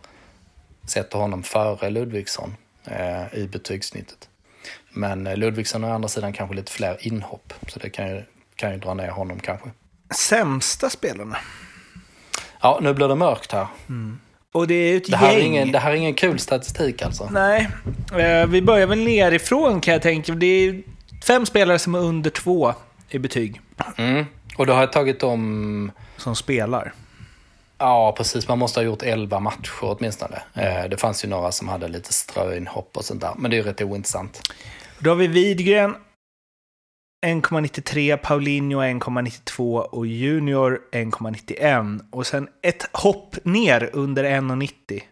sett honom före Ludvigsson eh, i betygssnittet. Men Ludvigsson har å andra sidan kanske lite fler inhopp, så det kan ju, kan ju dra ner honom kanske. Sämsta spelarna? Ja, nu blir det mörkt här. Mm. Och det är ett det här gäng. Är ingen, det här är ingen kul statistik alltså. Nej, eh, vi börjar väl nerifrån kan jag tänka. Det är fem spelare som är under två i betyg. Mm. Och då har jag tagit dem... Som spelar? Ja, precis. Man måste ha gjort elva matcher åtminstone. Eh, det fanns ju några som hade lite ströinhopp och sånt där. Men det är ju rätt ointressant. Då har vi Widgren, 1,93, Paulinho 1,92 och Junior 1,91. Och sen ett hopp ner under 1,90.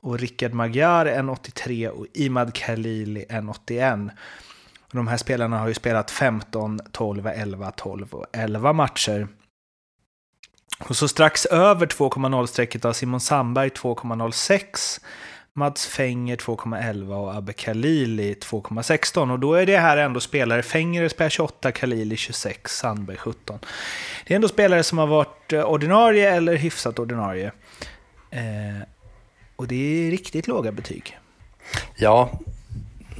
Och Rickard Magyar 1,83 och Imad Khalili 1,81. De här spelarna har ju spelat 15, 12, 11, 12 och 11 matcher. Och så strax över 2,0-strecket har Simon Sandberg 2,06. Mats Fenger 2,11 och Abbe Khalili 2,16. Och då är det här ändå spelare, Fenger spelar 28, Khalili 26, Sandberg 17. Det är ändå spelare som har varit eh, ordinarie eller hyfsat ordinarie. Eh, och det är riktigt låga betyg. Ja,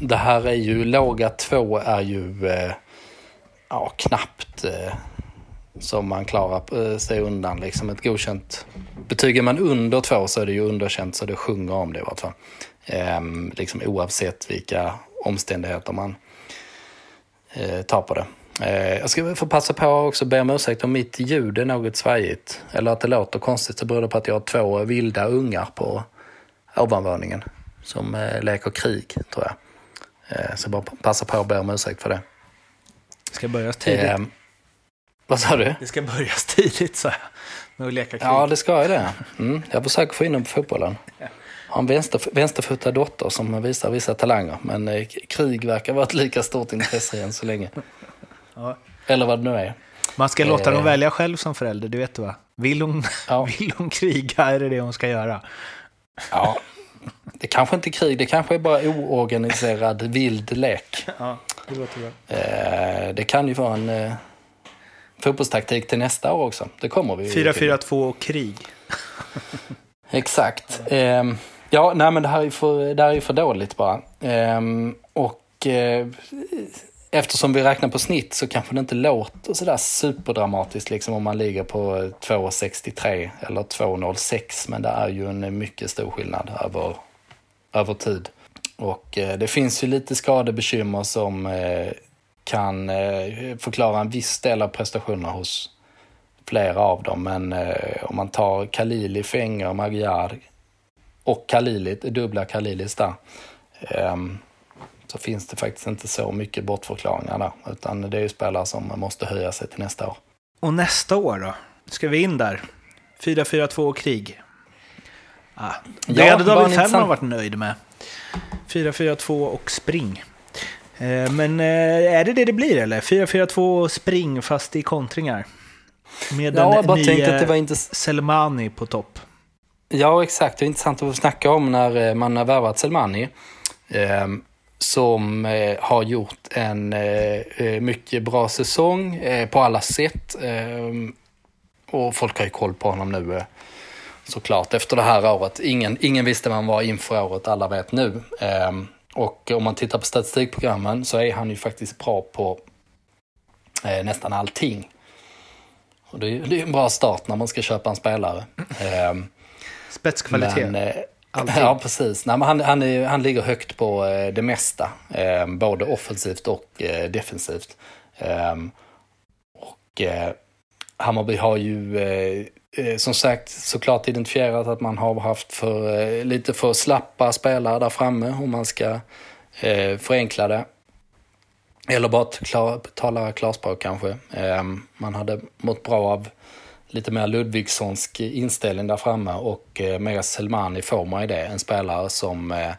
det här är ju, låga två är ju eh, ja, knappt eh, som man klarar eh, sig undan. Liksom ett godkänt. Betyger man under två så är det ju underkänt så det sjunger om det i vart fall. Ehm, liksom oavsett vilka omständigheter man eh, tar på det. Eh, jag ska få passa på också be om ursäkt om mitt ljud är något svajigt. Eller att det låter konstigt så beror det på att jag har två vilda ungar på ovanvåningen. Som eh, leker krig tror jag. Eh, så bara passa på att be om ursäkt för det. Det ska börja tidigt. Vad sa du? Det ska börja tidigt så här, med att leka krig. Ja, det ska ju det. Mm, jag försöker få in dem på fotbollen. Jag har en vänster, vänsterfotad dotter som visar vissa talanger. Men eh, krig verkar vara ett lika stort intresse än så länge. [LAUGHS] Ja. Eller vad det nu är. Man ska låta dem Eh. välja själv som förälder, det vet du va? Vill hon, Ja. [LAUGHS] vill hon kriga är det det hon ska göra. Ja, det kanske inte är krig, det kanske är bara oorganiserad vild lek. [LAUGHS] Ja, det låter bra. Eh, det kan ju vara en eh, fotbollstaktik till nästa år också. Det kommer vi ju till. 4-4-2 och krig. Exakt. Ehm, ja, nej men det här är för, det här är för dåligt bara. Ehm, och eh, eftersom vi räknar på snitt så kanske det inte låter sådär superdramatiskt liksom om man ligger på 2,63 eller 2,06. Men det är ju en mycket stor skillnad över, över tid. Och eh, det finns ju lite skadebekymmer som eh, kan eh, förklara en viss del av prestationerna hos flera av dem. Men eh, om man tar Khalili, Fenger, Magyar och Khalili, dubbla Khalilis där. ehm, så finns det faktiskt inte så mycket bortförklaringar där. Utan det är ju spelare som måste höja sig till nästa år. Och nästa år då? Ska vi in där? 4-4-2 och krig. Ah, det Ja, hade David Fällman varit nöjd med. 4-4-2 och spring. Eh, Men eh, är det det det blir eller? 4-4-2 och spring fast i kontringar. Med Ja, jag den bara tänkte att det nya var intressant. Selmani på topp. Ja, exakt. Det är intressant att få snacka om när eh, man har värvat Selmani. Eh, som eh, har gjort en eh, mycket bra säsong på alla sätt. Och folk har ju koll på honom nu såklart efter det här året. Ingen, ingen visste vem han var inför året, alla vet nu. Och om man tittar på statistikprogrammen så är han ju faktiskt bra på eh, nästan allting. Och det är ju en bra start när man ska köpa en spelare. [LAUGHS] Eh, Spetskvalitet. men, eh, ja, precis. Nej, han, han, är, han ligger högt på eh, det mesta. Eh, både offensivt och eh, defensivt. Eh, och eh, Hammarby har ju Eh, som sagt såklart identifierat att man har haft för, eh, lite för slappa spelare där framme om man ska eh, förenkla det. Eller bara klar, tala klarspråk kanske. Eh, man hade mått bra av lite mer Ludvigssonsk inställning där framme och eh, Selmani får man ju det. En spelare som eh,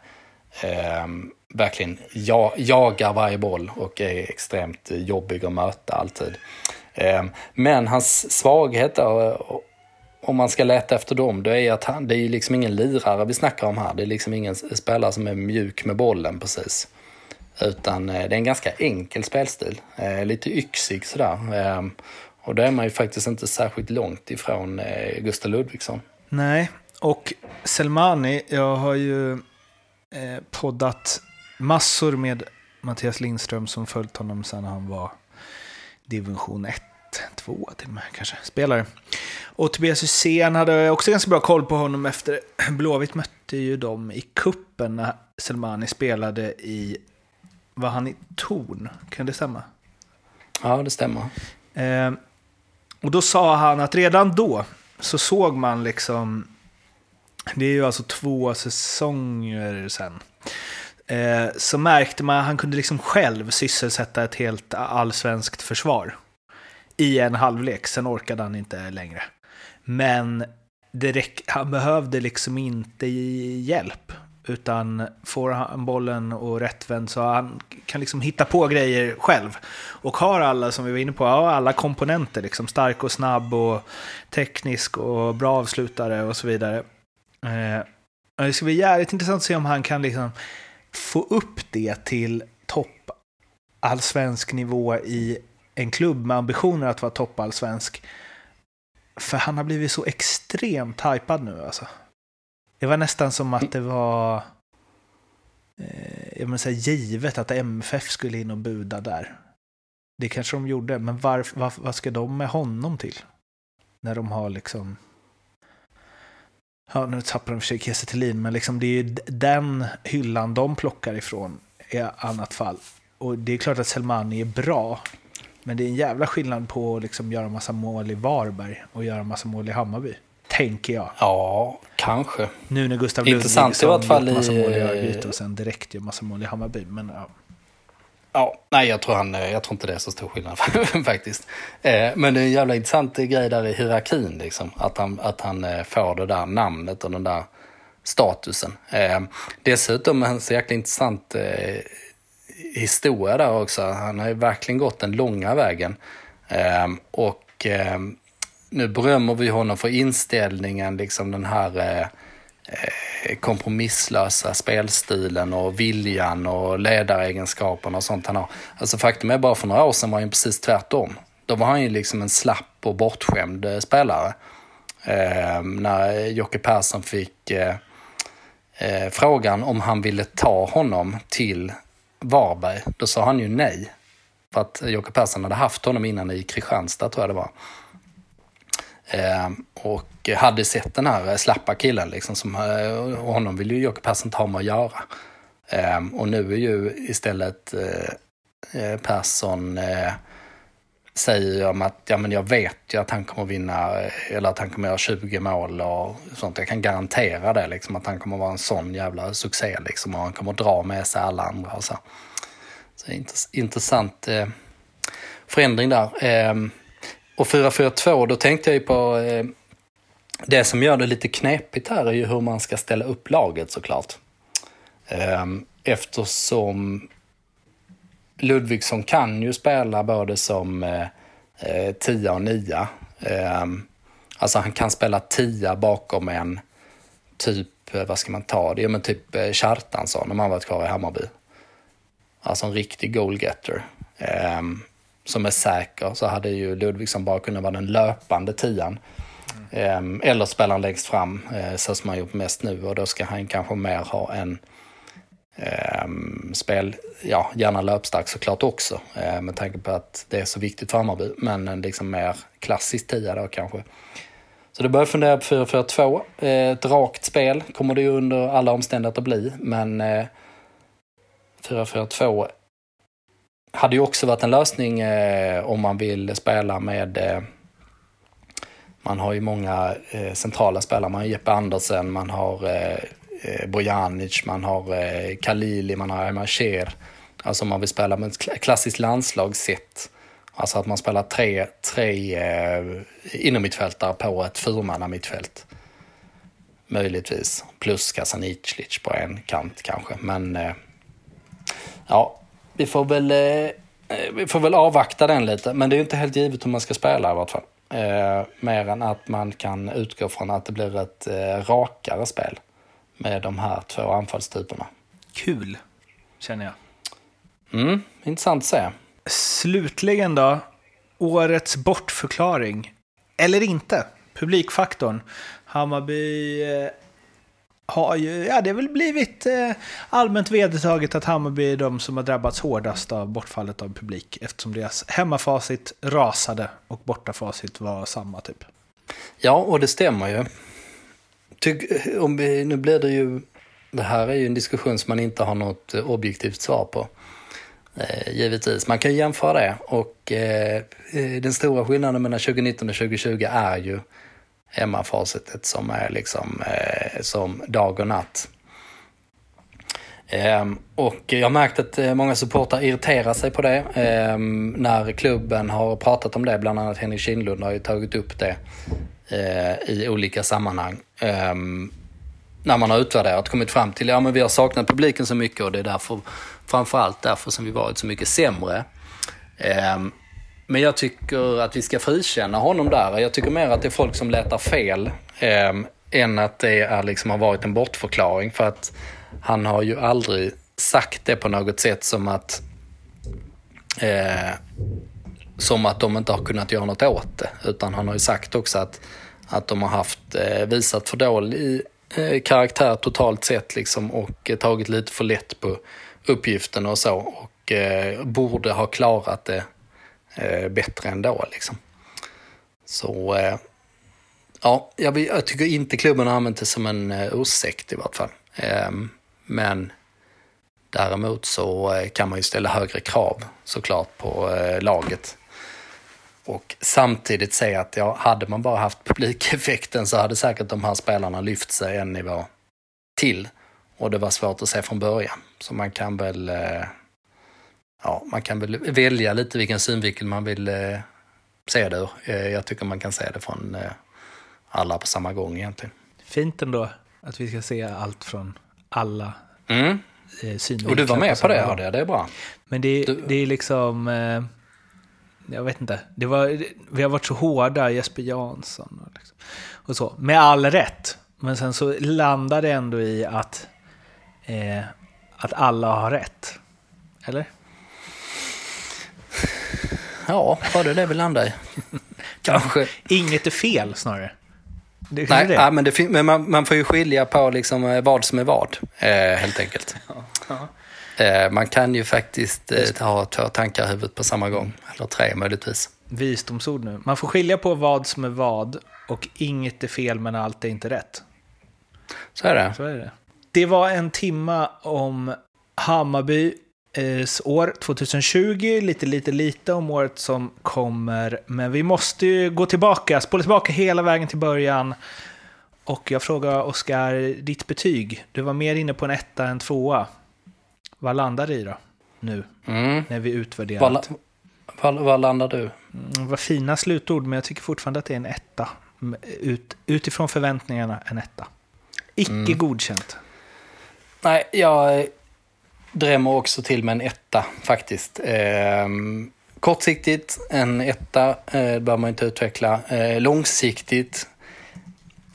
eh, verkligen ja, jagar varje boll och är extremt eh, jobbig att möta alltid. Ehm, men hans svaghet då, om man ska leta efter dem, det är att han, det är ju liksom ingen lirare vi snackar om här. Det är liksom ingen spelare som är mjuk med bollen precis. Utan eh, det är en ganska enkel spelstil. Eh, lite yxig sådär. Ehm, och då är man ju faktiskt inte särskilt långt ifrån eh, Gustav Ludvigsson. Nej, och Selmani, jag har ju poddat massor med Mattias Lindström som följt honom sedan han var division 1, 2 till och med kanske, spelare. Och Tobias Hysén hade också ganska bra koll på honom efter Blåvitt mötte ju dem i kuppen när Selmani spelade i, var han i Torn? Kan det stämma? Ja, det stämmer. Eh, och då sa han att redan då så såg man liksom, det är ju alltså två säsonger sen, eh, så märkte man att han kunde liksom själv sysselsätta ett helt allsvenskt försvar i en halvlek. Sen orkade han inte längre. Men det räck, han behövde liksom inte hjälp. Utan får han bollen och rättvänd så han kan liksom hitta på grejer själv. Och har alla, som vi var inne på, alla komponenter. Liksom stark och snabb och teknisk och bra avslutare och så vidare. Eh, det ska bli jävligt intressant att se om han kan liksom få upp det till topp allsvensk nivå i en klubb med ambitioner att vara toppallsvensk. För han har blivit så extremt hypad nu alltså. Det var nästan som att det var eh, jag säga, givet att MFF skulle in och buda där. Det kanske de gjorde, men varf, var, vad ska de med honom till? När de har liksom... Ja, nu tappar de för sig Kiese men liksom det är ju den hyllan de plockar ifrån i annat fall. Och det är klart att Selmani är bra, men det är en jävla skillnad på att liksom göra massa mål i Varberg och göra massa mål i Hammarby. Tänker jag. Ja, kanske. Nu när Gustav Intressant i vart fall gjort massa i- mål i Örgryte och sen direkt gör massa mål i Hammarby. Men ja. Ja, nej jag tror, han, jag tror inte det är så stor skillnad [LAUGHS] faktiskt. Eh, men det är en jävla intressant grej där i hierarkin, liksom. Att han, att han eh, får det där namnet och den där statusen. Eh, dessutom en så jäkla intressant eh, historia där också. Han har ju verkligen gått den långa vägen. Eh, och eh, nu berömmer vi honom för inställningen, liksom den här eh, kompromisslösa spelstilen och viljan och ledaregenskaperna och sånt han har. Alltså faktum är bara för några år sedan var han ju precis tvärtom. Då var han ju liksom en slapp och bortskämd eh, spelare. Eh, när Jocke Persson fick eh, eh, frågan om han ville ta honom till Varberg, då sa han ju nej. För att Jocke Persson hade haft honom innan i Kristianstad tror jag det var. Eh, och hade sett den här slappa killen liksom, som, eh, och honom vill ju Jocke Persson inte ha med att göra. Eh, och nu är ju istället eh, eh Persson eh, säger ju om att ja, men jag vet ju att han kommer vinna eller att han kommer göra 20 mål och sånt. Jag kan garantera det, liksom, att han kommer vara en sån jävla succé liksom, och han kommer dra med sig alla andra. Och så. Så intressant eh, förändring där. Eh, och 4-4-2, då tänkte jag ju på eh, det som gör det lite knepigt här är ju hur man ska ställa upp laget såklart. Eh, eftersom Ludvigsson kan ju spela både som eh, eh tia och nia. Eh, alltså han kan spela tia bakom en typ, eh, vad ska man ta det? Ja men typ eh, Kjartansson om han varit kvar i Hammarby. Alltså en riktig goalgetter. Eh, som är säker så hade ju Ludvigsson bara kunnat vara den löpande tian. Eh, eller spela längst fram eh, så som han gjort mest nu och då ska han kanske mer ha en Ehm, spel, ja, gärna löpstark såklart också, eh, med tanke på att det är så viktigt för Hammarby, men en liksom mer klassisk tia då kanske. Så det börjar fundera på 4-4-2. Eh, ett rakt spel kommer det ju under alla omständigheter bli, men eh, 4-4-2 hade ju också varit en lösning eh, om man vill spela med eh, man har ju många eh, centrala spelare. Man har Jeppe Andersen, man har eh, Eh, Bojanic, man har Kalili, Khalili, man har Ayman Alltså om man vill spela med ett klassiskt landslagssätt. Alltså att man spelar tre, tre eh, innermittfältare på ett fyrmannamittfält. Möjligtvis. Plus Kasaniclic på en kant kanske. Men eh, ja, vi får väl, eh, eh vi får väl avvakta den lite. Men det är inte helt givet hur man ska spela i vart fall. Eh, mer än att man kan utgå från att det blir ett rakare spel med de här två anfallstyperna. Kul, känner jag. Mm, intressant att se. Slutligen då, årets bortförklaring. Eller inte, publikfaktorn. Hammarby eh, har ju, ja det har väl blivit eh, allmänt vedertaget att Hammarby är de som har drabbats hårdast av bortfallet av publik. Eftersom deras hemmafacit rasade och bortafacit var samma typ. Ja, och det stämmer ju. Tyck, om vi, nu blir det ju... Det här är ju en diskussion som man inte har något eh, objektivt svar på. Eh, givetvis. Man kan jämföra det. Och eh, eh, den stora skillnaden mellan 2019 och 2020 är ju hemmafacitet som är liksom eh, som dag och natt. Ehm, och jag har märkt att eh, många supportrar irriterar sig på det ehm, när klubben har pratat om det. Bland annat Henrik Kindlund har ju tagit upp det eh, i olika sammanhang. Eh, när man har utvärderat kommit fram till att ja, vi har saknat publiken så mycket och det är därför, framförallt därför som vi varit så mycket sämre. Eh, men jag tycker att vi ska frikänna honom där. Jag tycker mer att det är folk som letar fel ehm, än att det är, liksom, har varit en bortförklaring. För att han har ju aldrig sagt det på något sätt som att eh, som att de inte har kunnat göra något åt det. Utan han har ju sagt också att, att de har haft, eh, visat för dålig eh, karaktär totalt sett liksom, och eh, tagit lite för lätt på uppgiften och så. Och eh, borde ha klarat det eh, bättre ändå. Liksom. Så eh, ja, jag, jag, tycker inte klubben har använt det som en eh, ursäkt i vart fall. Eh, men däremot så eh, kan man ju ställa högre krav såklart på eh, laget. Och samtidigt säga att ja, hade man bara haft publikeffekten så hade säkert de här spelarna lyft sig en nivå till. Och det var svårt att se från början. Så man kan väl, eh, ja, man kan väl välja lite vilken synvinkel man vill eh, se det ur. Eh, jag tycker man kan se det från alla på samma gång egentligen. Fint ändå att vi ska se allt från alla Mm. synvinklar. Och du var med på det, hörde jag. Det är bra. Men det, Du- det är liksom... Jag vet inte. Det var, vi har varit så hårda, Jesper Jansson och, liksom, och så. Med all rätt. Men sen så landar det ändå i att, eh, att alla har rätt. Eller? Ja, var det det vi landade i? [LAUGHS] Kanske. Inget är fel snarare. Det Nej, det. ja, men, det, men man, man får ju skilja på liksom, eh, vad som är vad, eh, helt enkelt. Ja. Man kan ju faktiskt eh, ha två tankar i huvudet på samma gång, eller tre möjligtvis. Visdomsord nu. Man får skilja på vad som är vad och inget är fel men allt är inte rätt. Så är det. Så är det. Det var en timma om Hammarbys år 2020, lite, lite, lite om året som kommer. Men vi måste ju gå tillbaka, spola tillbaka hela vägen till början. Och jag frågar Oskar, ditt betyg. Du var mer inne på en etta än tvåa. Vad landar det i då? Nu, Mm. när vi utvärderat. la- var, var landar du? Mm, vad fina slutord, men jag tycker fortfarande att det är en etta. Ut, utifrån förväntningarna, en etta. Icke Mm. godkänt. Nej, jag eh, drämmer också till med en etta faktiskt. Ehm, kortsiktigt, en etta eh, bör man inte utveckla. Eh, långsiktigt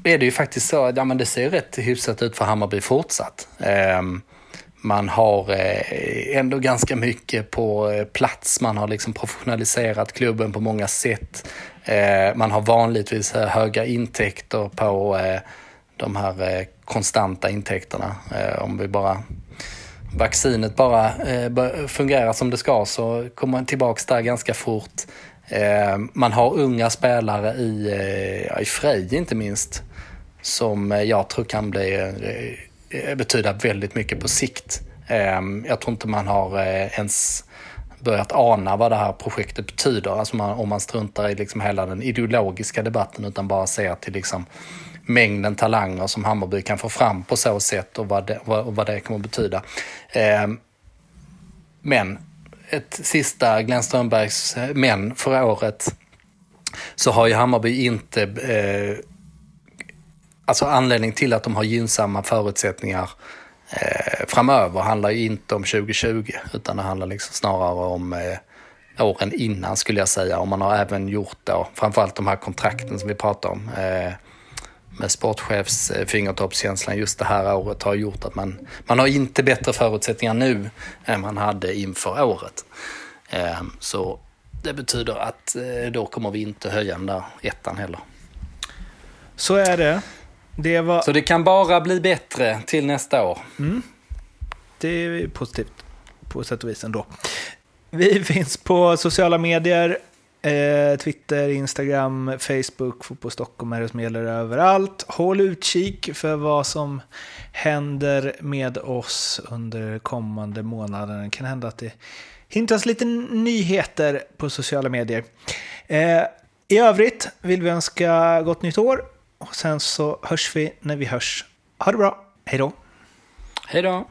är det ju faktiskt så att ja, men det ser rätt hyfsat ut för Hammarby fortsatt. Ehm, man har eh, ändå ganska mycket på eh, plats. Man har liksom professionaliserat klubben på många sätt. Eh, man har vanligtvis höga intäkter på de här konstanta intäkterna. Om vi bara vaccinet bara fungerar som det ska så kommer man tillbaks där ganska fort. Man har unga spelare i, i Frej inte minst som jag tror kan bli, Eh, betyda väldigt mycket på sikt. Ehm, jag tror inte man har eh, ens börjat ana vad det här projektet betyder. Alltså man, om man struntar i liksom hela den ideologiska debatten utan bara ser till liksom mängden talanger som Hammarby kan få fram på så sätt och vad det, vad, och vad det kommer att betyda. Eh, men ett sista Glenn Strömbergs eh, men för året så har ju Hammarby inte eh, Alltså anledning till att de har gynnsamma förutsättningar eh, framöver handlar ju inte om 2020 utan det handlar liksom snarare om eh, åren innan skulle jag säga. Och man har även gjort då, framförallt de här kontrakten som vi pratar om eh, med sportchefs eh, fingertoppskänslan just det här året har gjort att man, man har inte bättre förutsättningar nu än man hade inför året. Eh, så det betyder att eh, då kommer vi inte höja den där ettan heller. Så är det. Det, var, Så det kan bara bli bättre till nästa år. det är positivt på sätt och vis ändå. Vi [LAUGHS] finns på sociala medier. Eh, Twitter, Instagram, Facebook, Fotboll Stockholm är det som gäller överallt. Håll utkik för vad som händer med oss under kommande månader. Det kan hända att det hintas lite nyheter på sociala medier. Eh, I övrigt vill vi önska gott nytt år. Och sen så hörs vi när vi hörs. Ha det bra. Hej då. Hej då!